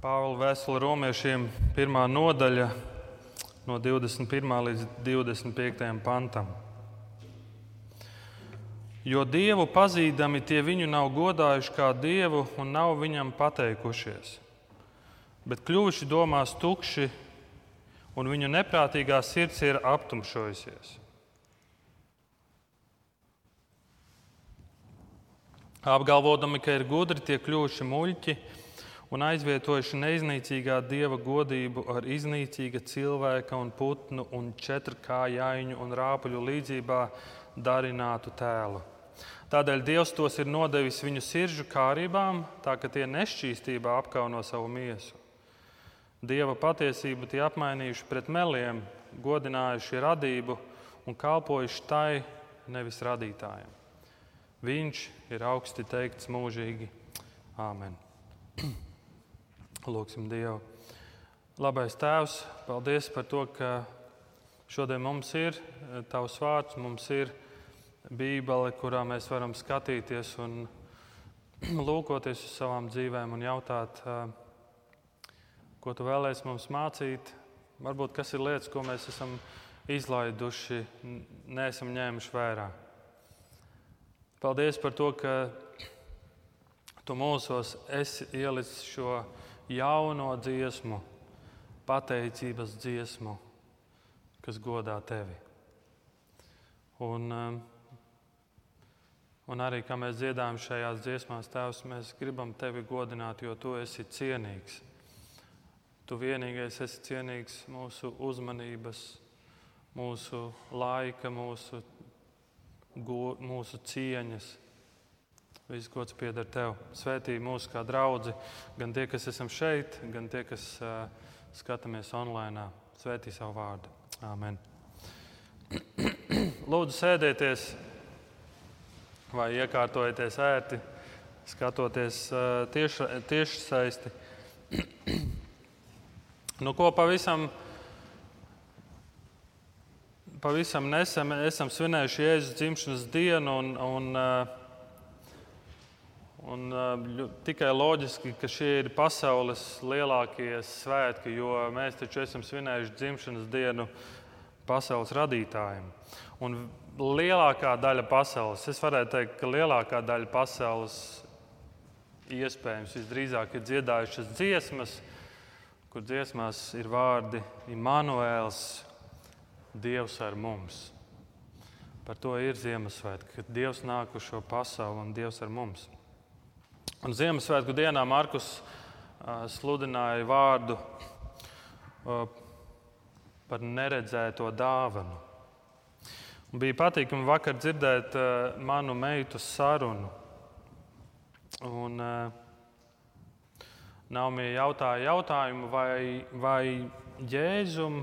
Pāvila vēstule romiešiem, pirmā nodaļa, no 21. līdz 25. pantam. Jo dievu pazīdami, tie viņu nav godājuši kā dievu un nav viņam pateikušies, bet kļuvuši domās tukši, un viņu neprātīgā sirds ir aptumšojusies. Apgalvodami, ka ir gudri, tie kļuvuši muļķi un aizvietojuši neiznīcīgā dieva godību ar iznīcīga cilvēka un putnu un četrkājaiņu un rāpuļu līdzībā darinātu tēlu. Tādēļ Dievs tos ir nodevis viņu sirdžu kārībām, tā ka tie nešķīstībā apkauno savu miesu. Dieva patiesību tie apmainījuši pret meliem, godinājuši radību un kalpojuši tai, nevis radītājiem. Viņš ir augsti teikts mūžīgi. Āmen. Lūksim Dievu. Labais Tēvs, paldies par to, ka šodien mums ir Tavs vārds, mums ir Bībele, kurā mēs varam skatīties un lūkoties uz savām dzīvēm un jautāt, ko Tu vēlēsi mums mācīt. Varbūt kas ir lietas, ko mēs esam izlaiduši, neesam ņēmuši vērā. Paldies par to, ka Tu mūsos esi ielicis šo jauno dziesmu, pateicības dziesmu, kas godā tevi. Un, um, un arī, kā mēs dziedājam šajās dziesmās, Tēvs, mēs gribam tevi godināt, jo tu esi cienīgs. Tu vienīgais esi cienīgs mūsu uzmanības, mūsu laika, mūsu, go, mūsu cieņas. Viss gods pieder tev. Svētī mūsu kā draugi, gan tie, kas esam šeit, gan tie, kas uh, skatāmies online. Svētī savu vārdu. Amen. Lūdzu, sēdieties vai iekārtojieties ērti, skatoties uh, tieši, tieši saisti. nu, ko pavisam, pavisam nesen esam svinējuši Jēzus dzimšanas dienu. Un, un, uh, Un, uh, tikai loģiski, ka šie ir pasaules lielākie svētki, jo mēs taču esam svinējuši dzimšanas dienu pasaules radītājiem. Un lielākā daļa pasaules, es varētu teikt, ka lielākā daļa pasaules iespējams visdrīzāk ir dziedājušas dziesmas, kur dziesmās ir vārdi Imants, Dievs ar mums. Par to ir Ziemassvētka, kad Dievs nāk uz šo pasauli un Dievs ar mums. Un Ziemassvētku dienā Markus sludināja vārdu par neredzēto dāvanu. Un bija patīkami vakar dzirdēt manu meitu sarunu. Un, Naumija jautāja jautājumu, vai, vai Jēzum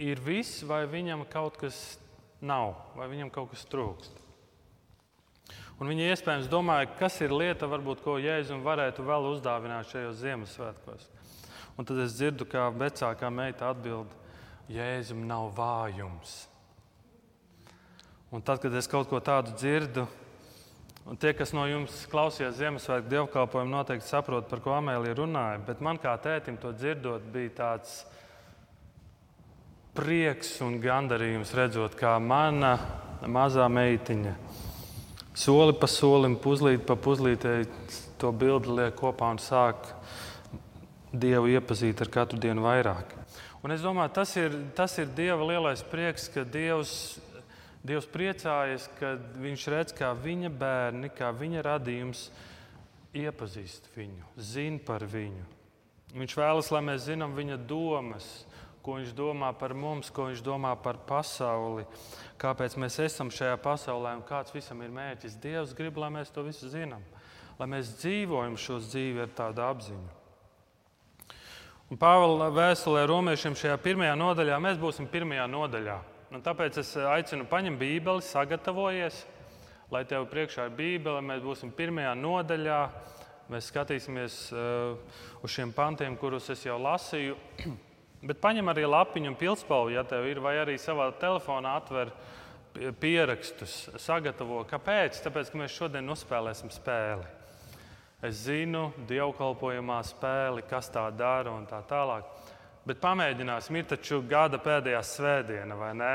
ir viss, vai viņam kaut kas nav, vai viņam kaut kas trūkst. Un viņi iespējams domāja, kas ir lieta, varbūt, ko Jēzus varētu vēl uzdāvināt šajos Ziemassvētkos. Un tad es dzirdu, kā vecākā meita atbild, Jēzum nav vājums. Un tad, kad es kaut ko tādu dzirdu, un tie, kas no jums klausījās Ziemassvētku dievkalpojumu, noteikti saprot, par ko Amēlija runāja. Bet man kā tētim to dzirdot, bija tāds prieks un gandarījums redzot, kā mana mazā meitiņa soli pa solim, puzlīt pa puzlītei to bildi liek kopā un sāk Dievu iepazīt ar katru dienu vairāk. Un es domāju, tas ir, tas ir Dieva lielais prieks, ka Dievs, Dievs priecājas, ka Viņš redz, kā viņa bērni, kā viņa radījums iepazīst viņu, zina par viņu. Viņš vēlas, lai mēs zinām viņa domas, ko viņš domā par mums, ko viņš domā par pasauli, kāpēc mēs esam šajā pasaulē un kāds visam ir mērķis. Dievs grib, lai mēs to visu zinām, lai mēs dzīvojam šo dzīvi ar tādu apziņu. Un Pāvila vēstulē romiešiem šajā pirmajā nodaļā mēs būsim pirmajā nodaļā. Un tāpēc es aicinu paņemt Bībeli, sagatavoties, lai tev priekšā ir Bībele. Mēs būsim pirmajā nodaļā. Mēs skatīsimies uh, uz šiem pantiem, kurus es jau lasīju. Bet paņem arī lapiņu un pilspalvu, ja tev ir, vai arī savā telefonā atver pierakstus, sagatavo. Kāpēc? Tāpēc, ka mēs šodien uzspēlēsim spēli. Es zinu, dievkalpojumā spēli, kas tā dara un tā tālāk. Bet pamēģināsim, ir taču gada pēdējā svētdiena, vai ne?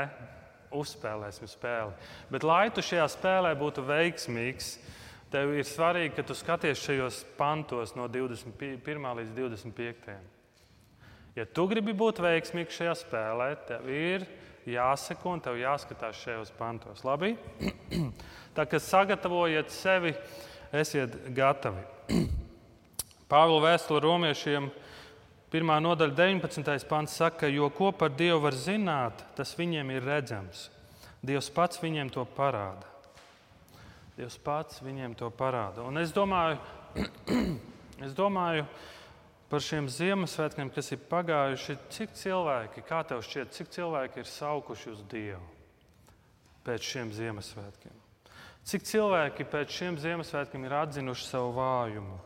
Uzspēlēsim spēli. Bet, lai tu šajā spēlē būtu veiksmīgs, tev ir svarīgi, ka tu skaties šajos pantos no 21. līdz 25. Ja tu gribi būt veiksmīgs šajā spēlē, tev ir jāseko un tev jāskatās šajos pantos. Labi? Tā kā sagatavojiet sevi, esiet gatavi. Pāvila vēstule romiešiem, 1. nodaļa, 19. pants saka, jo ko par Dievu var zināt, tas viņiem ir redzams. Dievs pats viņiem to parāda. Dievs pats viņiem to parāda. Un es domāju, es domāju par šiem Ziemassvētkiem, kas ir pagājuši, cik cilvēki, kā tev šķiet, cik cilvēki ir saukuši uz Dievu pēc šiem Ziemassvētkiem? Cik cilvēki pēc šiem Ziemassvētkiem ir atzinuši savu vājumu,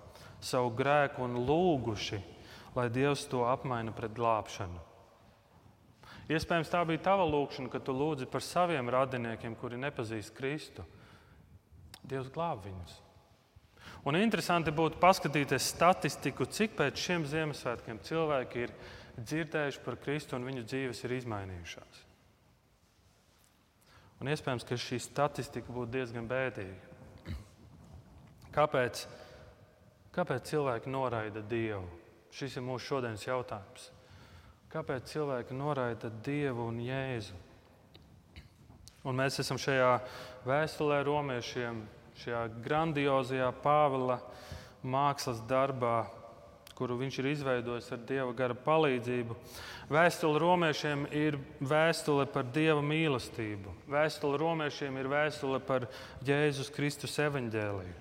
savu grēku un lūguši, lai Dievs to apmaina pret glābšanu? Iespējams, tā bija tava lūkšana, kad tu lūdzi par saviem radiniekiem, kuri nepazīst Kristu. Dievs glāb viņus. Un interesanti būtu paskatīties statistiku, cik pēc šiem Ziemassvētkiem cilvēki ir dzirdējuši par Kristu un viņu dzīves ir izmainījušās. Un iespējams, ka šī statistika būtu diezgan bēdīga. Kāpēc, kāpēc cilvēki noraida Dievu? Šis ir mūsu šodienas jautājums. Kāpēc cilvēki noraida Dievu un Jēzu? Un mēs esam šajā vēstulē romiešiem, šajā grandiozajā Pāvila mākslas darbā, kuru viņš ir izveidojis ar Dieva gara palīdzību. Vēstule romiešiem ir vēstule par Dieva mīlestību. Vēstule romiešiem ir vēstule par Jēzus Kristus evaņģēliju.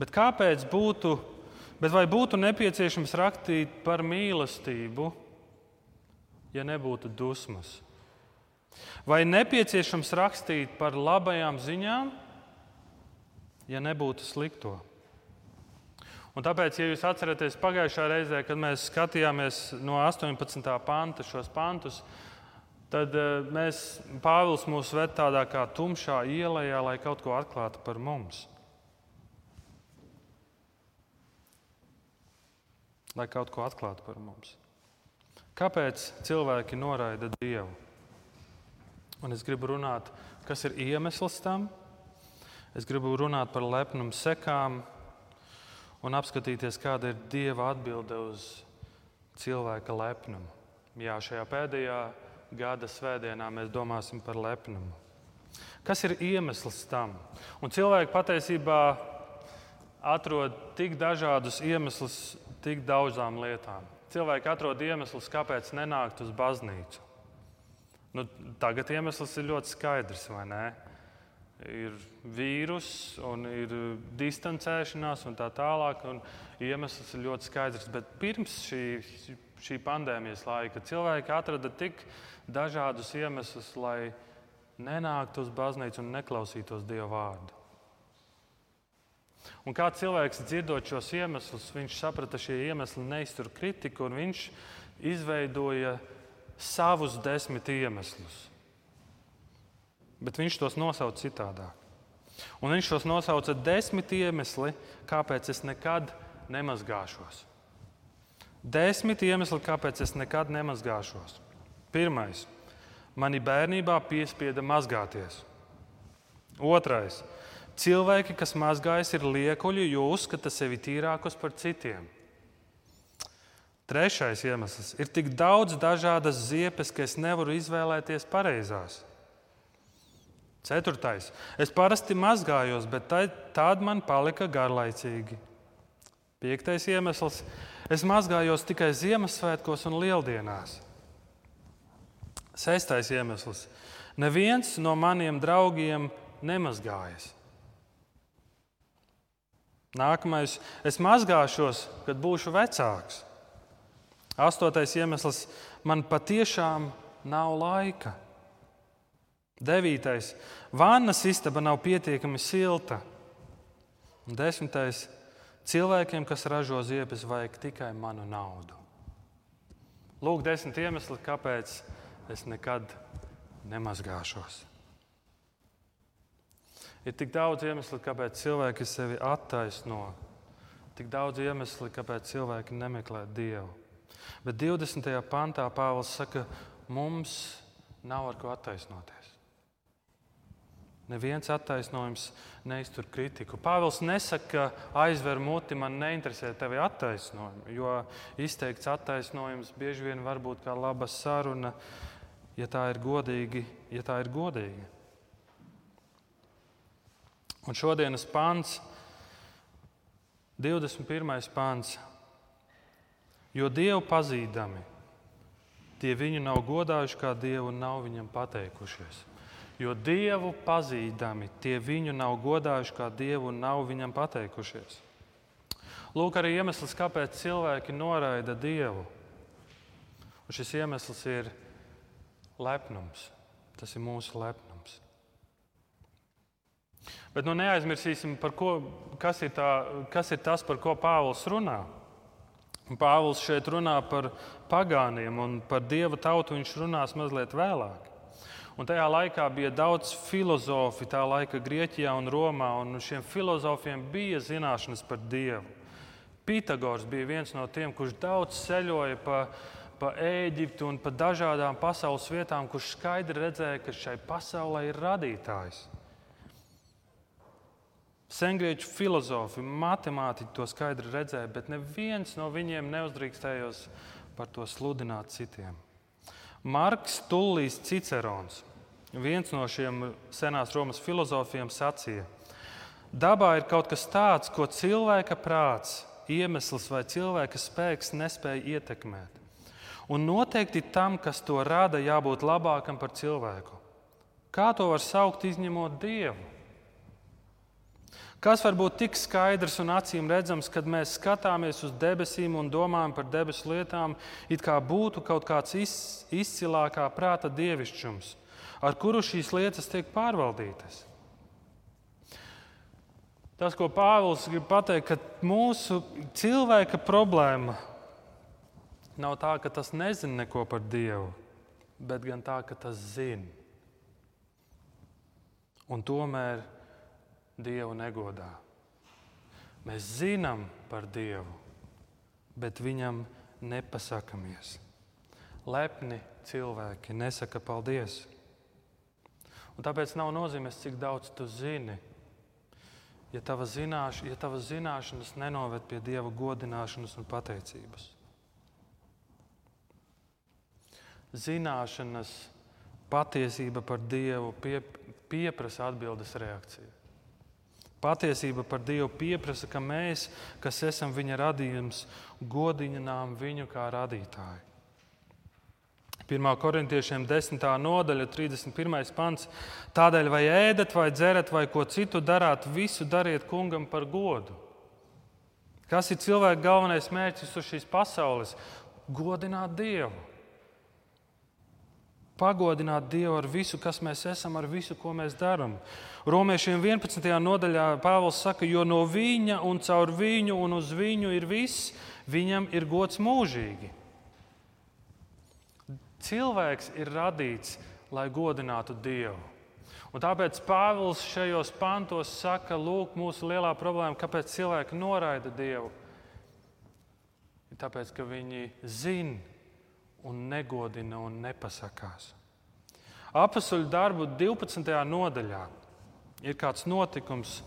Bet kāpēc būtu, bet vai būtu nepieciešams rakstīt par mīlestību, ja nebūtu dusmas? Vai nepieciešams rakstīt par labajām ziņām, ja nebūtu slikto? Un tāpēc, ja jūs atceraties pagājušā reizē, kad mēs skatījāmies no 18. panta šos pantus, tad eh, mēs, Pāvils mūs ved tādā kā tumšā ielā, lai kaut ko atklātu par mums. Lai kaut ko atklātu par mums. Kāpēc cilvēki noraida Dievu? Un es gribu runāt, kas ir iemesls tam. Es gribu runāt par lepnumu sekām, un apskatīties, kāda ir Dieva atbilde uz cilvēka lepnumu. Jā, šajā pēdējā gada svētdienā mēs domāsim par lepnumu. Kas ir iemesls tam? Un cilvēki patiesībā atrod tik dažādus iemeslus tik daudzām lietām. Cilvēki atrod iemeslus, kāpēc nenākt uz baznīcu. Nu, tagad iemesls ir ļoti skaidrs, vai ne? ir vīrus, un ir distancēšanās un tā tālāk. Un iemesls ir ļoti skaidrs. Bet pirms šī, šī pandēmijas laika cilvēki atrada tik dažādus iemeslus, lai nenāktu uz baznīcu un neklausītos Dieva vārdu. Un kā cilvēks dzirdot šos iemeslus, viņš saprata, ka šie iemesli neiztur kritiku, un viņš izveidoja savus desmit iemeslus bet viņš tos nosauca citādāk. Un viņš tos nosauca desmit iemesli, kāpēc es nekad nemazgāšos. Desmit iemesli, kāpēc es nekad nemazgāšos. Pirmais, mani bērnībā piespieda mazgāties. Otrais, cilvēki, kas mazgājas, ir liekuļi, jo uzskata sevi tīrākus par citiem. Trešais iemesls ir tik daudz dažādas ziepes, ka es nevaru izvēlēties pareizās. Ceturtais. Es parasti mazgājos, bet tad man palika garlaicīgi. Piektais iemesls. Es mazgājos tikai Ziemassvētkos un Lieldienās. Sestais iemesls. Neviens no maniem draugiem nemazgājas. Nākamais. Es mazgāšos, kad būšu vecāks. Astotais iemesls. Man patiešām nav laika. Devītais. Vannas istaba nav pietiekami silta. Un desmitais. Cilvēkiem, kas ražo ziepes, vajag tikai manu naudu. Lūk, desmit iemesli, kāpēc es nekad nemazgāšos. Ir tik daudz iemeslu, kāpēc cilvēki sevi attaisno. Tik daudz iemeslu, kāpēc cilvēki nemeklē Dievu. Bet 20. pantā Pāvils saka, mums nav ar ko attaisnoties. Neviens attaisnojums neiztur kritiku. Pāvils nesaka, ka aizver muti, man neinteresē tevi attaisnojumi, jo izteikts attaisnojums bieži vien var būt kā laba saruna, ja tā ir godīgi. Ja tā ir godīga. Un šodienas pāns, 21. pāns, jo Dievu pazīdami, tie viņu nav godājuši kā Dievu un nav viņam pateikušies. Jo Dievu pazīdami, tie viņu nav godājuši kā Dievu un nav viņam pateikušies. Lūk, arī iemesls, kāpēc cilvēki noraida Dievu. Un šis iemesls ir lepnums. Tas ir mūsu lepnums. Bet nu, neaizmirsīsim, ko, kas, ir tā, kas ir tas, par ko Pāvils runā. Pāvils šeit runā par pagāniem un par dieva tautu viņš runās mazliet vēlāk. Un tajā laikā bija daudz filozofu, tā laika Grieķijā un Romā, un šiem filozofiem bija zināšanas par Dievu. Pitagors bija viens no tiem, kurš daudz ceļoja pa, pa Eģiptu un pa dažādām pasaules vietām, kurš skaidri redzēja, ka šai pasaulē ir radītājs. Sengrieķu filozofi, matemātiķi to skaidri redzēja, bet neviens no viņiem neuzdrīkstējos par to sludināt citiem. Marks Tullīs Cicerons, viens no šiem senās Romas filozofiem, sacīja, dabā ir kaut kas tāds, ko cilvēka prāts, iemesls vai cilvēka spēks nespēja ietekmēt. Un noteikti tam, kas to rada, jābūt labākam par cilvēku. Kā to var saukt, izņemot dievu? Kas var būt tik skaidrs un acīm redzams, kad mēs skatāmies uz debesīm un domājam par debesu lietām, it kā būtu kaut kāds izcilākā prāta dievišķums, ar kuru šīs lietas tiek pārvaldītas? Tas, ko Pāvils grib pateikt, ka mūsu cilvēka problēma nav tā, ka tas nezina neko par Dievu, bet gan tā, ka tas zina. Un tomēr Dievu negodā. Mēs zinām par Dievu, bet viņam nepasakāmies. Lepni cilvēki nesaka paldies. Un tāpēc nav nozīmes, cik daudz tu zini. Ja tava, zināš, ja tava zināšanas nenoved pie Dieva godināšanas un pateicības. Zināšanas, patiesība par Dievu pie, pieprasa atbildes reakciju. Patiesība par Dievu pieprasa, ka mēs, kas esam Viņa radījums, godinām Viņu kā radītāju. 1. korintiešiem 10. nodaļa, 31. pants. Tādēļ, vai ēdat, vai dzerat, vai ko citu darāt, visu dariet kungam par godu. Kas ir cilvēka galvenais mērķis uz šīs pasaules? Godināt Dievu pagodināt Dievu ar visu, kas mēs esam, ar visu, ko mēs darām. Romiešiem 11. nodaļā Pāvils saka, jo no viņa un caur viņu un uz viņu ir viss, viņam ir gods mūžīgi. Cilvēks ir radīts, lai godinātu Dievu. Un tāpēc Pāvils šajos pantos saka, lūk, mūsu lielā problēma, kāpēc cilvēki noraida Dievu. Tāpēc, ka viņi zina, un negodina un nepasakās. Apakstuļu darbu 12. nodaļā ir kāds notikums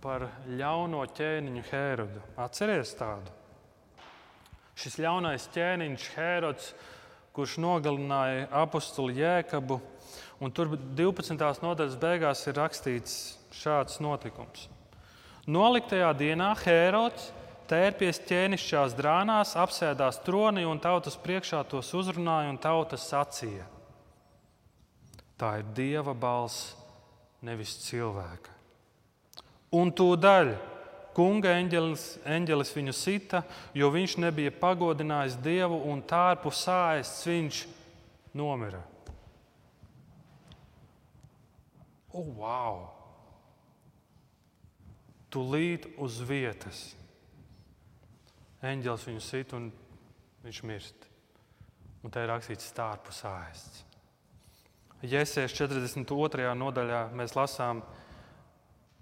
par ļauno ķēniņu Hērodu. Atcerieties tādu. Šis ļaunais ķēniņš Hērods, kurš nogalināja apakstu Jēkabu, un tur 12. nodaļas beigās ir rakstīts šāds notikums. Noliktajā dienā Hērods tērpies ķēnišķās drānās, apsēdās tronī un tautas priekšā tos uzrunāja un tautas sacīja. Tā ir dieva balss, nevis cilvēka. Un tūdaļ kunga eņģelis, eņģelis viņu sita, jo viņš nebija pagodinājis dievu, un tārpu sāests viņš nomira. Oh, wow! Tūlīt uz vietas eņģēlis viņu sit un viņš mirst. Un tā ir rakstīts stārpus ēsts. Jēzus 42. nodaļā mēs lasām,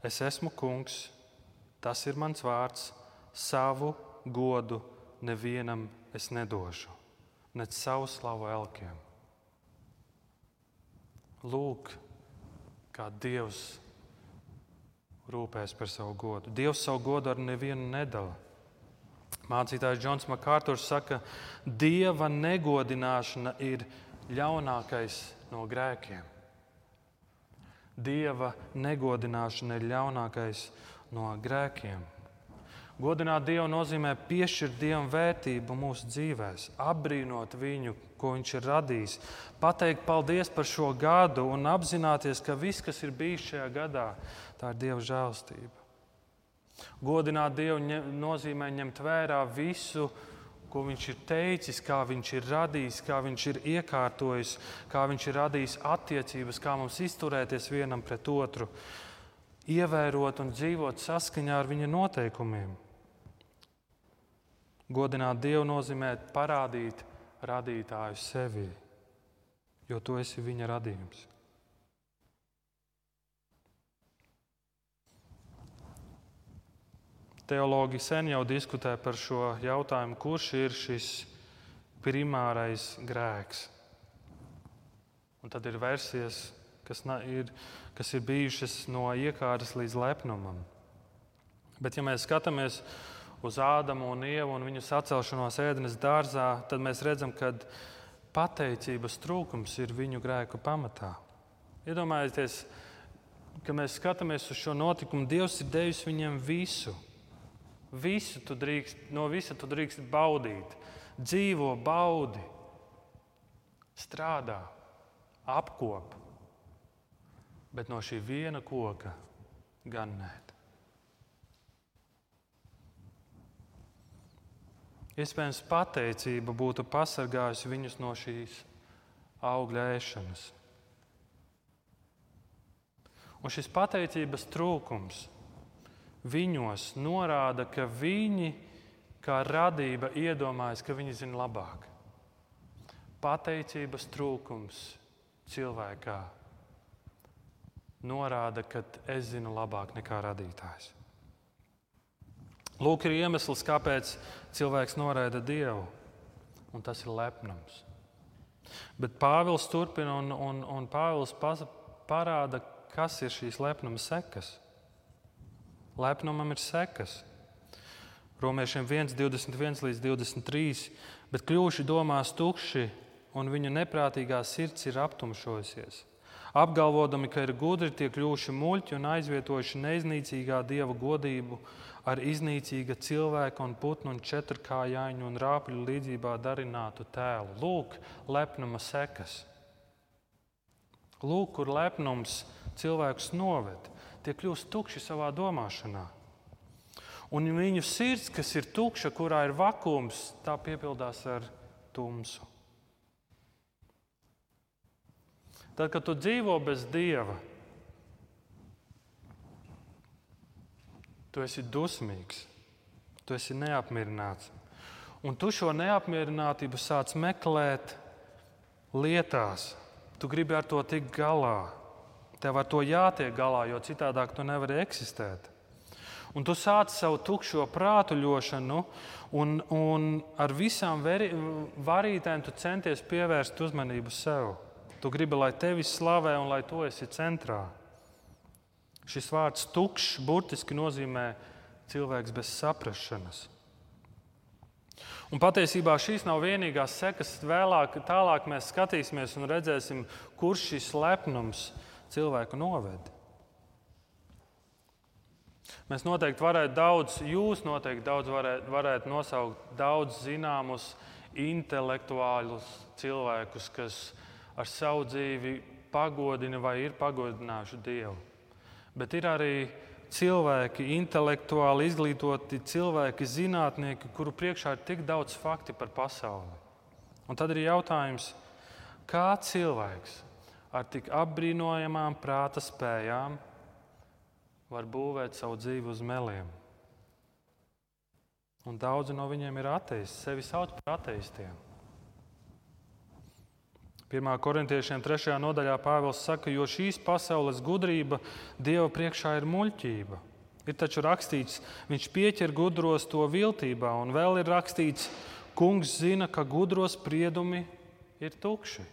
Es esmu kungs, tas ir mans vārds, savu godu nevienam es nedošu, ne savu slavu elkiem. Lūk, kā Dievs rūpēs par savu godu. Dievs savu godu ar nevienu nedala. Mācītājs Džons Makārturs saka, ka dieva negodināšana ir ļaunākais no grēkiem. Dieva negodināšana ir ļaunākais no grēkiem. Godināt Dievu nozīmē piešķirt Dievam vērtību mūsu dzīvēm, apbrīnot viņu, ko Viņš ir radījis, pateikt paldies par šo gadu un apzināties, ka viss, kas ir bijis šajā gadā, tā ir Dieva žēlstība. Godināt Dievu nozīmē ņemt vērā visu, ko viņš ir teicis, kā viņš ir radījis, kā viņš ir iekārtojis, kā viņš ir radījis attiecības, kā mums izturēties vienam pret otru, ievērot un dzīvot saskaņā ar viņa noteikumiem. Godināt Dievu nozīmē parādīt radītāju sevi, jo tu esi viņa radījums. Teologi sen jau diskutē par šo jautājumu, kurš ir šis primārais grēks. Un tad ir versijas, kas ir, kas ir bijušas no iekārtas līdz lepnumam. Bet, ja mēs skatāmies uz Ādamu un Ievu un viņu sacelšanos ēdenes dārzā, tad mēs redzam, ka pateicības trūkums ir viņu grēku pamatā. Iedomājieties, ka mēs skatāmies uz šo notikumu, Dievs ir devis viņiem visu. Visu tu drīkst, no visa tu drīkst baudīt. Dzīvo, baudi, strādā, apkop. Bet no šī viena koka gan nē. Iespējams, pateicība būtu pasargājusi viņus no šīs augļa ēšanas. Un šis pateicības trūkums viņos norāda, ka viņi, kā radība, iedomājas, ka viņi zina labāk. Pateicības trūkums cilvēkā norāda, ka es zinu labāk nekā radītājs. Lūk, ir iemesls, kāpēc cilvēks noraida Dievu, un tas ir lepnums. Bet Pāvils turpina un, un, un Pāvils parāda, kas ir šīs lepnuma sekas. Lepnumam ir sekas. Romiešiem 1, 21 līdz 23, bet kļuvuši domās tukši, un viņu neprātīgā sirds ir aptumšojusies. Apgalvodami, ka ir gudri, tie kļuvuši muļķi un aizvietojuši neiznīcīgā dieva godību ar iznīcīga cilvēka un putnu un četrkājāņu un rāpļu līdzībā darinātu tēlu. Lūk, lepnuma sekas. Lūk, kur lepnums cilvēkus noved tie kļūst tukši savā domāšanā. Un viņu sirds, kas ir tukša, kurā ir vakums, tā piepildās ar tumsu. Tad, kad tu dzīvo bez dieva, tu esi dusmīgs, tu esi neapmierināts. Un tu šo neapmierinātību sāc meklēt lietās. Tu gribi ar to tikt galā. Tev ar to jātiek galā, jo citādāk tu nevari eksistēt. Un tu sāc savu tukšo prātuļošanu, un, un ar visām veri, varītēm tu centies pievērst uzmanību sev. Tu gribi, lai tevi slavē un lai tu esi centrā. Šis vārds tukšs burtiski nozīmē cilvēks bez saprašanas. Un patiesībā šīs nav vienīgās sekas. Vēlāk, tālāk mēs skatīsimies un redzēsim, kurš šis lepnums ir cilvēku noved. Mēs noteikti varētu daudz, jūs noteikti daudz varētu, varētu nosaukt daudz zināmus intelektuālus cilvēkus, kas ar savu dzīvi pagodina vai ir pagodinājuši Dievu. Bet ir arī cilvēki, intelektuāli izglītoti cilvēki, zinātnieki, kuru priekšā ir tik daudz faktu par pasauli. Un tad ir jautājums, kā cilvēks ar tik apbrīnojamām prāta spējām var būvēt savu dzīvi uz meliem. Un daudzi no viņiem ir ateisti, sevi sauc par ateistiem. 1. korintiešiem 3. nodaļā Pāvils saka, jo šīs pasaules gudrība Dieva priekšā ir muļķība. Ir taču rakstīts, viņš pieķer gudros to viltībā, un vēl ir rakstīts, kungs zina, ka gudros spriedumi ir tukši.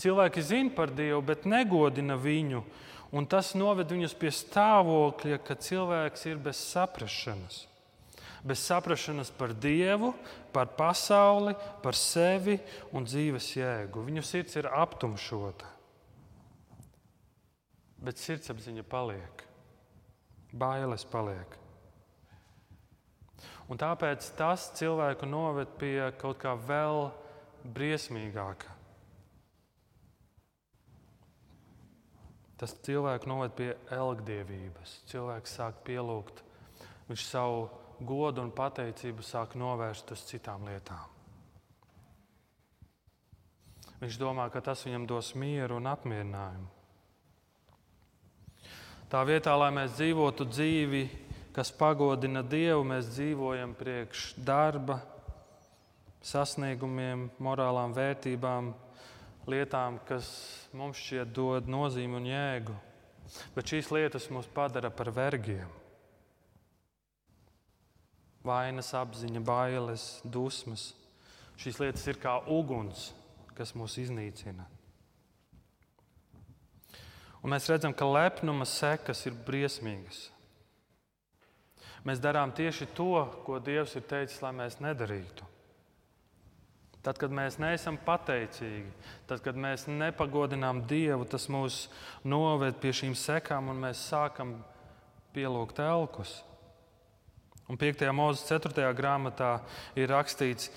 Cilvēki zina par Dievu, bet negodina viņu, un tas noved viņus pie stāvokļa, ka cilvēks ir bez saprašanas bez saprašanas par Dievu, par pasauli, par sevi un dzīves jēgu. Viņu sirds ir aptumšota, bet sirdsapziņa paliek, bailes paliek. Un tāpēc tas cilvēku noved pie kaut kā vēl briesmīgāka. Tas cilvēku noved pie elgdevības. Cilvēks sāk pielūgt, viņš savu godu un pateicību sāk novērst uz citām lietām. Viņš domā, ka tas viņam dos mieru un apmierinājumu. Tā vietā, lai mēs dzīvotu dzīvi, kas pagodina Dievu, mēs dzīvojam priekš darba, sasniegumiem, morālām vērtībām, lietām, kas mums šķiet dod nozīmi un jēgu. Bet šīs lietas mūs padara par vergiem vainas apziņa, bailes, dusmas. Šīs lietas ir kā uguns, kas mūs iznīcina. Un mēs redzam, ka lepnuma sekas ir briesmīgas. Mēs darām tieši to, ko Dievs ir teicis, lai mēs nedarītu. Tad, kad mēs neesam pateicīgi, tad, kad mēs nepagodinām Dievu, tas mūs noved pie šīm sekām un mēs sākam pielūgt elkus. Un 5. mūzes 4. grāmatā ir rakstīts,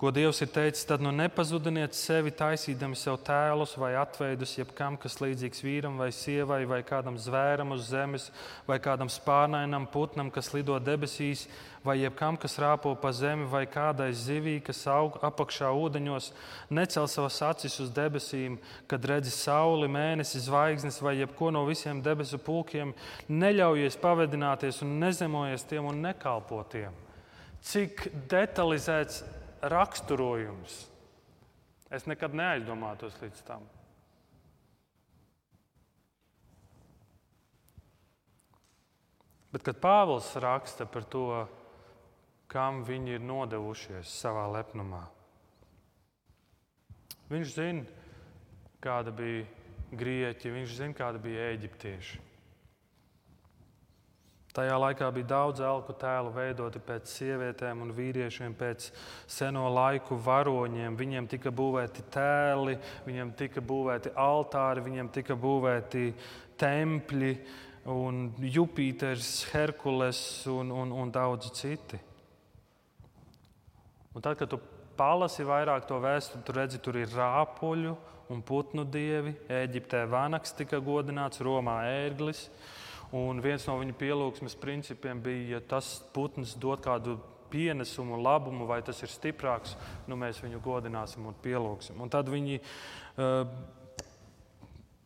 ko Dievs ir teicis, tad nu nepazudiniet sevi taisīdami sev tēlus vai atveidus jebkam, kas līdzīgs vīram vai sievai vai kādam zvēram uz zemes vai kādam spārnainam putnam, kas lido debesīs vai jebkam, kas rāpo pa zemi vai kādai zivī, kas aug apakšā ūdeņos, necel savas acis uz debesīm, kad redzi sauli, mēnesi, zvaigznes vai jebko no visiem debesu pulkiem, neļaujies pavedināties un nezemojies tiem un nekalpo tiem. Cik detalizēts raksturojums. Es nekad neaizdomātos līdz tam. Bet, kad Pāvils raksta par to, kam viņi ir nodevušies savā lepnumā, viņš zina, kāda bija grieķi, viņš zina, kāda bija eģiptieši. Tajā laikā bija daudz elku tēlu veidoti pēc sievietēm un vīriešiem, pēc seno laiku varoņiem. Viņiem tika būvēti tēli, viņiem tika būvēti altāri, viņiem tika būvēti tempļi, un Jupiters, Herkules un, un, un daudzi citi. Un tad, kad tu palasi vairāk to vēsturi, tu redzi, tur ir rāpuļu un putnu dievi. Eģiptē vanaks tika godināts, Romā ērglis. Un viens no viņa pielūgsmes principiem bija, ja tas putns dod kādu pienesumu, labumu, vai tas ir stiprāks, nu mēs viņu godināsim un pielūgsim. Un tad viņi uh,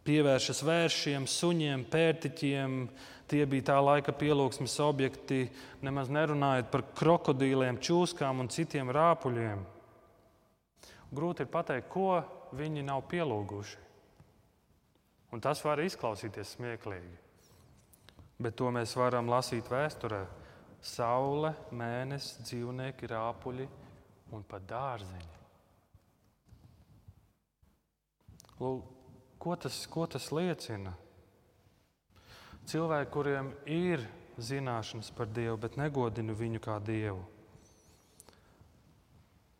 pievēršas vēršiem, suņiem, pērtiķiem. Tie bija tā laika pielūgsmes objekti, nemaz nerunājot par krokodīliem, čūskām un citiem rāpuļiem. Grūti ir pateikt, ko viņi nav pielūguši. Un tas var izklausīties smieklīgi bet to mēs varam lasīt vēsturē. Saule, mēnesis, dzīvnieki, rāpuļi un pat dārzeņi. Lūk, ko, tas, ko tas liecina? Cilvēki, kuriem ir zināšanas par Dievu, bet negodina viņu kā Dievu,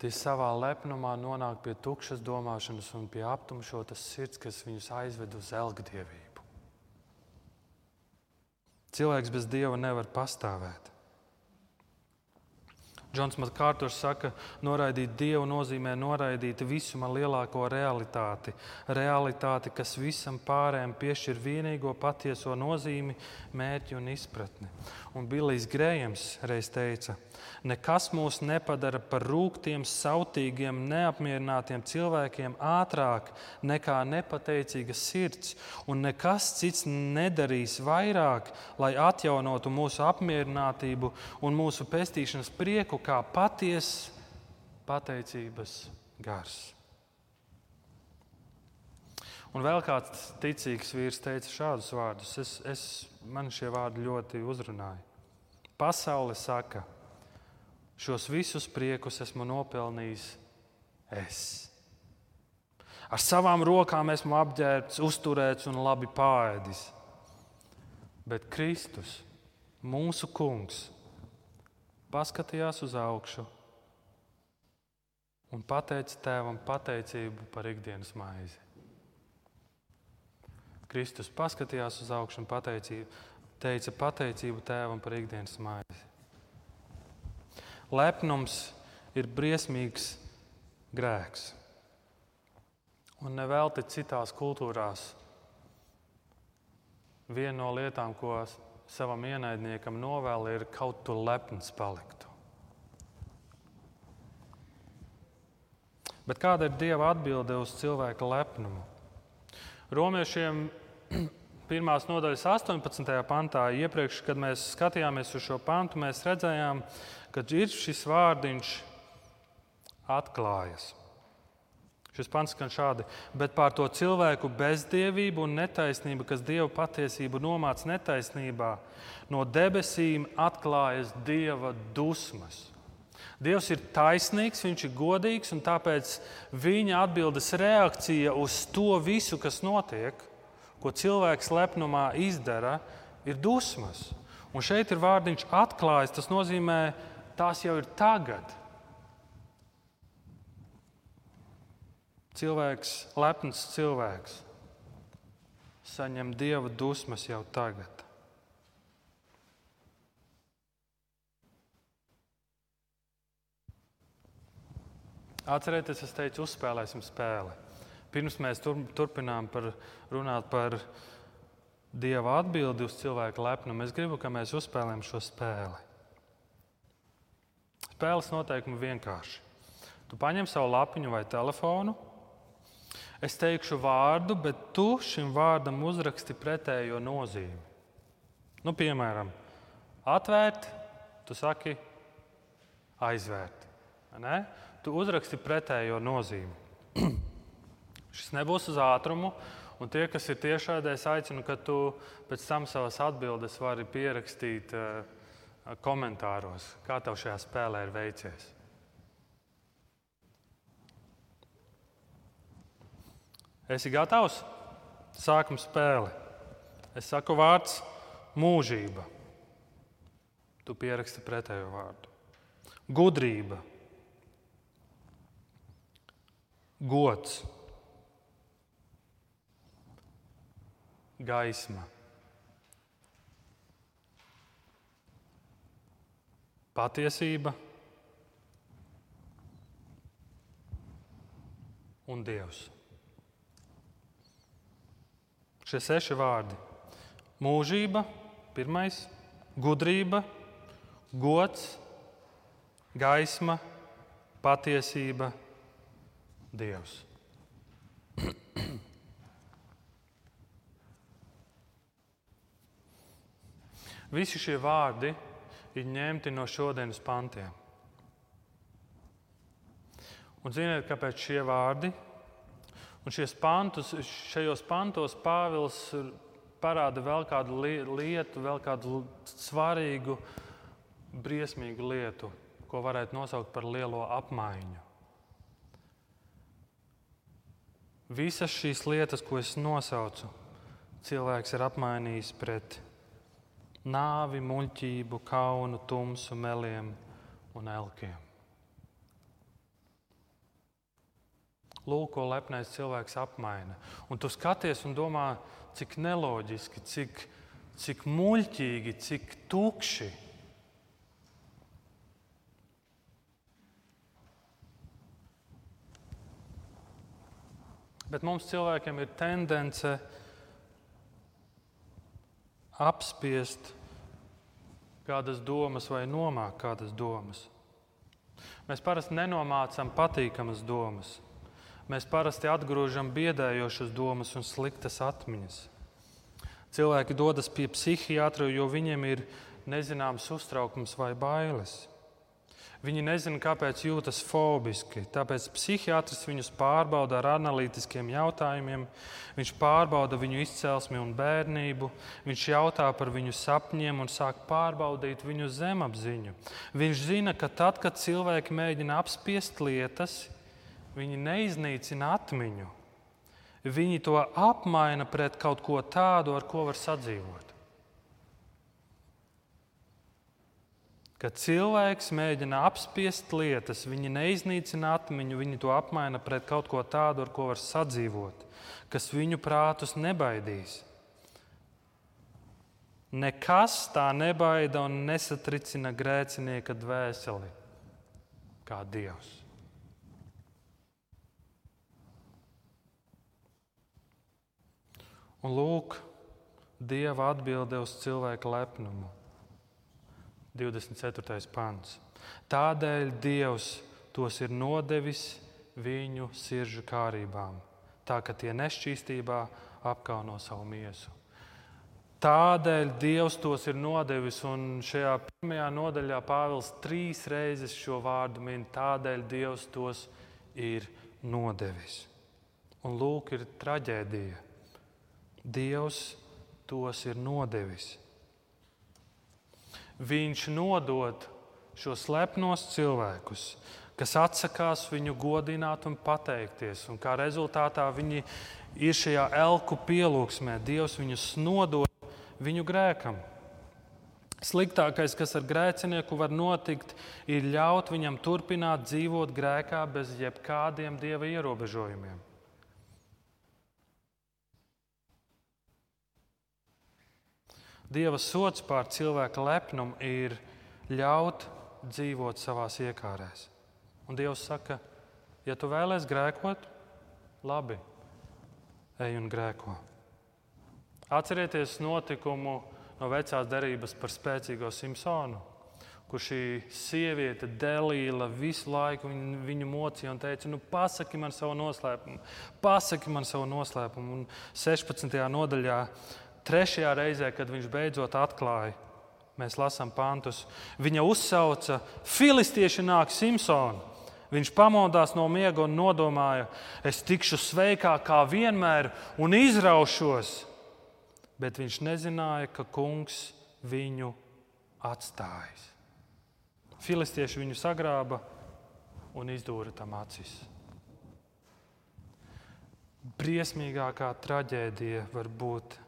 tie savā lepnumā nonāk pie tukšas domāšanas un pie aptumšotas sirds, kas viņus aizved uz elgdievību. Cilvēks bez dieva nevar pastāvēt. Džons Makārturs saka, noraidīt dievu nozīmē noraidīt visuma lielāko realitāti. Realitāti, kas visam pārējiem piešķir vienīgo patieso nozīmi, mērķi un izpratni. Un Bilijs Grējams reiz teica, nekas mūs nepadara par rūktiem, sautīgiem, neapmierinātiem cilvēkiem ātrāk nekā nepateicīga sirds, un nekas cits nedarīs vairāk, lai atjaunotu mūsu apmierinātību un mūsu pestīšanas prieku kā patiesa pateicības gars. Un vēl kāds ticīgs vīrs teica šādus vārdus. Es, es, man šie vārdi ļoti uzrunāja. Pasaule saka, šos visus priekus esmu nopelnījis es. Ar savām rokām esmu apģērbts, uzturēts un labi pāēdis. Bet Kristus, mūsu kungs, paskatījās uz augšu un pateica tēvam pateicību par ikdienas maizi. Kristus paskatījās uz augšu un pateicību, teica pateicību tēvam par ikdienas maizi. Lepnums ir briesmīgs grēks. Un nevelti citās kultūrās viena no lietām, ko savam ienaidniekam novēl, ir kaut kur lepns paliktu. Bet kāda ir Dieva atbilde uz cilvēka lepnumu? Romiešiem pirmās nodaļas 18. pantā, iepriekš, kad mēs skatījāmies uz šo pantu, mēs redzējām, ka ir šis vārdiņš atklājas. Šis pants skan šādi, bet pār to cilvēku bezdievību un netaisnību, kas Dieva patiesību nomāca netaisnībā, no debesīm atklājas Dieva dusmas. Dievs ir taisnīgs, viņš ir godīgs, un tāpēc viņa atbildes reakcija uz to visu, kas notiek, ko cilvēks lepnumā izdara, ir dusmas. Un šeit ir vārdiņš atklājas. Tas nozīmē, tās jau ir tagad. Cilvēks, lepns cilvēks, saņem dieva dusmas jau tagad. Atcerieties, es teicu, uzspēlēsim spēli. Pirms mēs tur, turpinām par, runāt par dieva atbildi uz cilvēku lepnumu, es gribu, lai mēs uzspēlējam šo spēli. Spēles noteikumi vienkārši. Tu paņem savu lapiņu vai telefonu, es teikšu vārdu, bet tu šim vārdam uzraksti pretējo nozīmi. Nu, piemēram, atvērt, tu saki aizvērt. Ne? tu uzraksti pretējo nozīmi. Šis nebūs uz ātrumu, un tie, kas ir tiešādē, es aicinu, ka tu pēc tam savas atbildes vari pierakstīt uh, komentāros, kā tev šajā spēlē ir veicies. Esi gatavs? Sākam spēli. Es saku vārds mūžība. Tu pieraksti pretējo vārdu. Gudrība gods, gaisma, patiesība un Dievs. Šie seši vārdi - mūžība, pirmais, gudrība, gods, gaisma, patiesība Dievs. Visi šie vārdi ir ņemti no šodienas pantiem. Un ziniet, kāpēc šie vārdi? Un pantus, šajos pantos Pāvils parāda vēl kādu lietu, vēl kādu svarīgu, briesmīgu lietu, ko varētu nosaukt par lielo apmaiņu. Visas šīs lietas, ko es nosaucu, cilvēks ir apmainījis pret nāvi, muļķību, kaunu, tumsu, meliem un elkiem. Lūk, ko lepnais cilvēks apmaina. Un tu skaties un domā, cik neloģiski, cik, cik muļķīgi, cik tukši Bet mums cilvēkiem ir tendence apspiest kādas domas vai nomākt kādas domas. Mēs parasti nenomācām patīkamas domas. Mēs parasti atgrūžam biedējošas domas un sliktas atmiņas. Cilvēki dodas pie psihiatra, jo viņiem ir nezināms uztraukums vai bailes. Viņi nezina, kāpēc jūtas fobiski. Tāpēc psihiatrs viņus pārbauda ar analītiskiem jautājumiem. Viņš pārbauda viņu izcelsmi un bērnību. Viņš jautā par viņu sapņiem un sāk pārbaudīt viņu zemapziņu. Viņš zina, ka tad, kad cilvēki mēģina apspiest lietas, viņi neiznīcina atmiņu. Viņi to apmaina pret kaut ko tādu, ar ko var sadzīvot. Kad cilvēks mēģina apspiest lietas, viņi neiznīcina atmiņu, viņi to apmaina pret kaut ko tādu, ar ko var sadzīvot, kas viņu prātus nebaidīs. Nekas tā nebaida un nesatricina grēcinieka dvēseli kā Dievs. Un lūk, Dieva atbilde uz cilvēka lepnumu. 24. pāns. Tādēļ Dievs tos ir nodevis viņu sirdžu kārībām, tā ka tie nešķīstībā apkauno savu miesu. Tādēļ Dievs tos ir nodevis, un šajā pirmajā nodaļā Pāvils trīs reizes šo vārdu min. Tādēļ Dievs tos ir nodevis. Un lūk, ir traģēdija. Dievs tos ir nodevis viņš nodod šos slepnos cilvēkus, kas atsakās viņu godināt un pateikties. Un kā rezultātā viņi ir šajā elku pielūgsmē. Dievs viņus nodod viņu grēkam. Sliktākais, kas ar grēcinieku var notikt, ir ļaut viņam turpināt dzīvot grēkā bez jebkādiem dieva ierobežojumiem. Dieva sots pār cilvēka lepnumu ir ļaut dzīvot savā iekārēs. Un Dievs saka, ja tu vēlēsies grēkot, labi, ej un grēko. Atcerieties notikumu no vecās derības par spēcīgo Simpsonu, kur šī sieviete Delīla visu laiku viņu, viņu mocīja un teica, nu, pasaki man savu noslēpumu, pasaki man savu noslēpumu. Un 16. nodaļā Trešajā reizē, kad viņš beidzot atklāja, mēs lasām pantus, viņa uzsauca: Filistieši nāk Simpsonu! Viņš pamodās no miega un nodomāja, es tikšu sveikā kā vienmēr un izraušos. Bet viņš nezināja, ka kungs viņu atstājis. Filistieši viņu sagrāba un izdūra tam acis. Briesmīgākā traģēdija var būt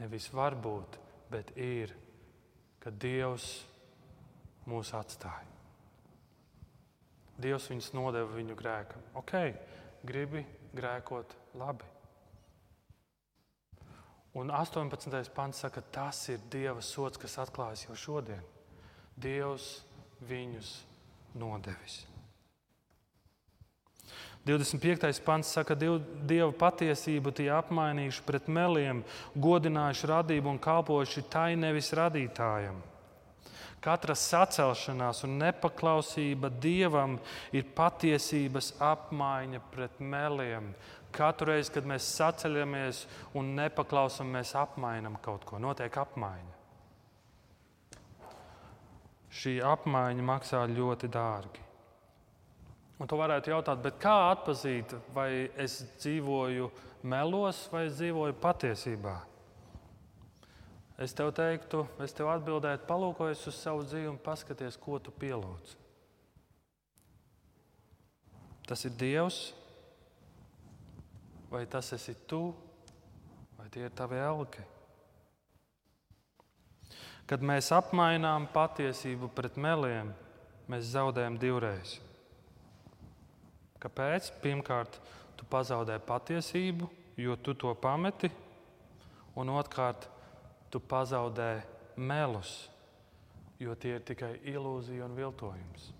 Nevis varbūt, bet ir, ka Dievs mūs atstāja. Dievs viņus nodeva viņu grēkam. Ok, gribi grēkot labi. Un 18. pants saka, tas ir Dieva sots, kas atklājas jau šodien. Dievs viņus nodevis. 25. pants saka, ka Dieva patiesību tie apmainījuši pret meliem, godinājuši radību un kalpojuši tai nevis radītājam. Katra sacelšanās un nepaklausība Dievam ir patiesības apmaiņa pret meliem. Katru reizi, kad mēs saceļamies un nepaklausām, mēs apmainām kaut ko. Notiek apmaiņa. Šī apmaiņa maksā ļoti dārgi. Un tu varētu jautāt, kā atzīt, vai es dzīvoju melos vai es dzīvoju patiesībā? Es tev teiktu, es tev atbildētu, palūkojies uz savu dzīvi un paskaties, ko tu pielūdz. Tas ir Dievs, vai tas esi tu, vai tie ir tavi elki? Kad mēs apmainām patiesību pret meliem, mēs zaudējam divreiz. Kāpēc? Pirmkārt, tu pazaudē patiesību, jo tu to pameti, un otrkārt, tu pazaudē melus, jo tie ir tikai ilūzija un viltojums.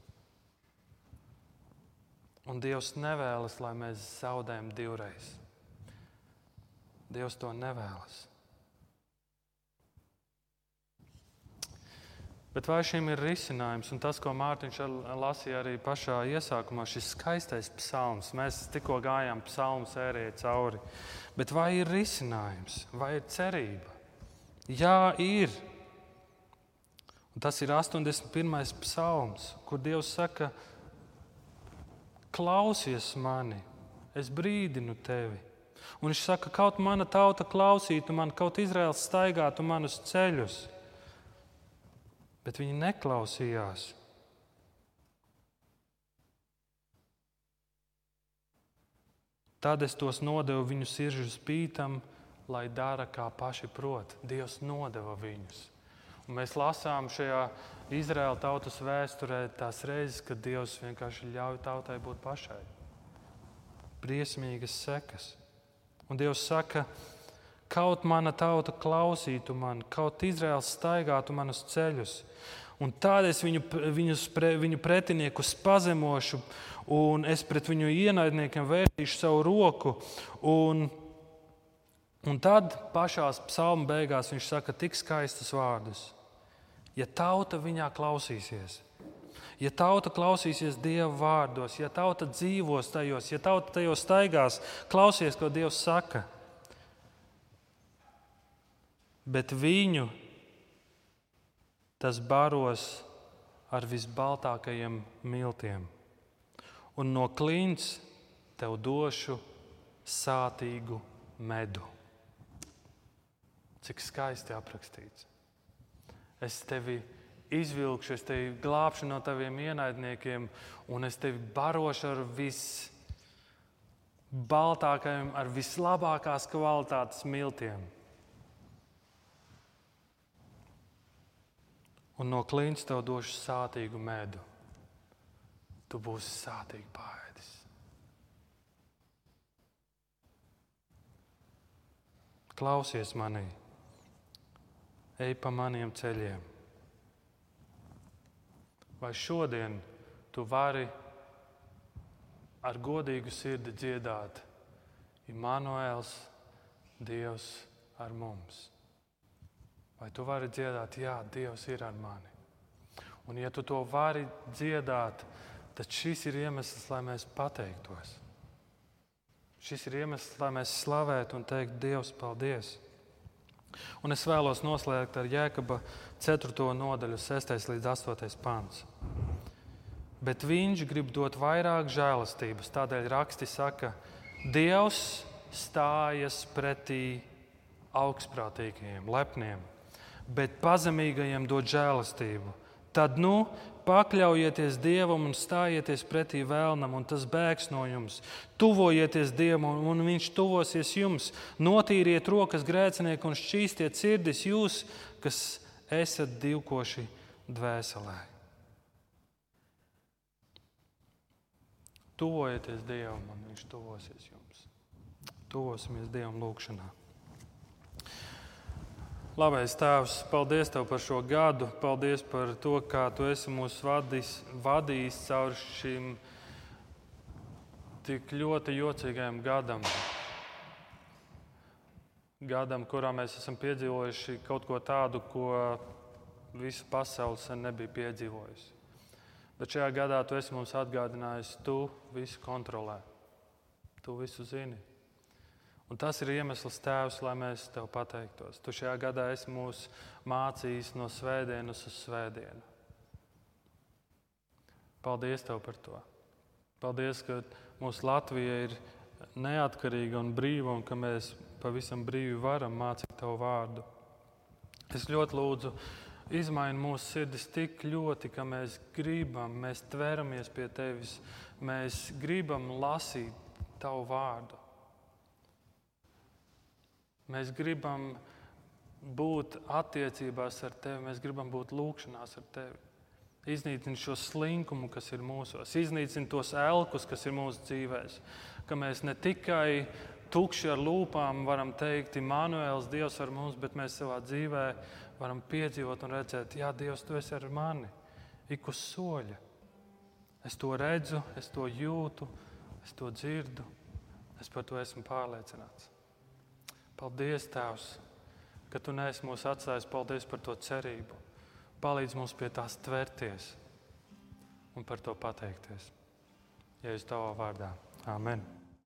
Un Dievs nevēlas, lai mēs zaudējam divreiz. Dievs to nevēlas. Bet vai šim ir risinājums? Un tas, ko Mārtiņš lasīja arī pašā iesākumā, šis skaistais psalms, mēs tikko gājām psalmu sērijai cauri. Bet vai ir risinājums, vai ir cerība? Jā, ir. Un tas ir 81. psalms, kur Dievs saka, klausies mani, es brīdinu tevi. Un viņš saka, kaut mana tauta klausītu man, kaut Izraels staigātu manus ceļus. Bet viņi neklausījās. Tad es tos nodevu viņu sirdžu spītam, lai dara kā paši prot. Dievs nodeva viņus. Un mēs lasām šajā Izraēla tautas vēsturē tās reizes, kad Dievs vienkārši ļauj tautai būt pašai. Briesmīgas sekas. Un Dievs saka, kaut mana tauta klausītu man, kaut Izraels staigātu manus ceļus. Un tādēļ es viņu, viņus, viņu pretiniekus pazemošu un es pret viņu ienaidniekiem vērtīšu savu roku. Un, un tad pašā psalma beigās viņš saka tik skaistus vārdus. Ja tauta viņā klausīsies, ja tauta klausīsies Dieva vārdos, ja tauta dzīvos tajos, ja tauta tajos staigās, klausies, ko Dievs saka. Bet viņu tas baros ar visbaltākajiem miltiem un no klints tev došu sātīgu medu. Cik skaisti aprakstīts. Es tevi izvilkšu, es tevi glābšu no taviem ienaidniekiem, un es tevi barošu ar visbaltākajiem, ar vislabākās kvalitātes miltiem. Un no klints tev došu sātīgu medu tu būsi sātīgi pāēdis. Klausies manī, ej pa maniem ceļiem. Vai šodien tu vari ar godīgu sirdi dziedāt, Imants, Dievs ar mums? Vai tu vari dziedāt, Jā, Dievs ir ar mani? Un, ja tu to vari dziedāt, tad šis ir iemesls, lai mēs pateiktos. Šis ir iemesls, lai mēs slavētu un teiktu Dievs, paldies! Un es vēlos noslēgt ar Jēkaba 4. nodaļu, 6. līdz 8. pāns. Bet viņš grib dot vairāk žēlastības. Tādēļ raksti saka, Dievs stājas pretī augstprātīgajiem, lepniem, bet pazemīgajiem dod žēlastību. Tad nu pakļaujieties Dievam un stājieties pretī vēlnam, un tas bēgs no jums. Tuvojieties Dievam, un Viņš tuvosies jums. Notīriet rokas grēcinieki un šķīstiet sirdis jūs, kas esat divkoši dvēselē. Tuvojieties Dievam, un Viņš tuvosies jums. Tuvosimies Dievam lūgšanā. Labais Tēvs, paldies Tev par šo gadu. Paldies par to, kā Tu esi mūs vadījis, vadījis cauri šim tik ļoti jocīgajam gadam. Gadam, kurā mēs esam piedzīvojuši kaut ko tādu, ko visa pasaule sen nebija piedzīvojusi. Bet šajā gadā Tu esi mums atgādinājis, Tu visu kontrolē, Tu visu zini. Un tas ir iemesls, Tēvs, lai mēs Tev pateiktos. Tu šajā gadā esi mūs mācījis no svētdienas uz svētdienu. Paldies Tev par to. Paldies, ka mūsu Latvija ir neatkarīga un brīva un ka mēs pavisam brīvi varam mācīt Tavu vārdu. Es ļoti lūdzu, izmaini mūsu sirdis tik ļoti, ka mēs gribam, mēs tveramies pie Tevis, mēs gribam lasīt Tavu vārdu. Mēs gribam būt attiecībās ar tevi, mēs gribam būt lūgšanās ar tevi. Iznīcini šo slinkumu, kas ir mūsos, iznīcini tos elkus, kas ir mūsu dzīvēm. Ka mēs ne tikai tukši ar lūpām varam teikt, Imants, Dievs ar mums, bet mēs savā dzīvē varam piedzīvot un redzēt, Jā, Dievs, tu esi ar mani ik uz soļa. Es to redzu, es to jūtu, es to dzirdu, es par to esmu pārliecināts. Paldies, Tēvs, ka Tu neesi mūs atstājis. Paldies par to cerību. Palīdz mums pie tās tvērties un par to pateikties. Ja es Tavā vārdā. Amen.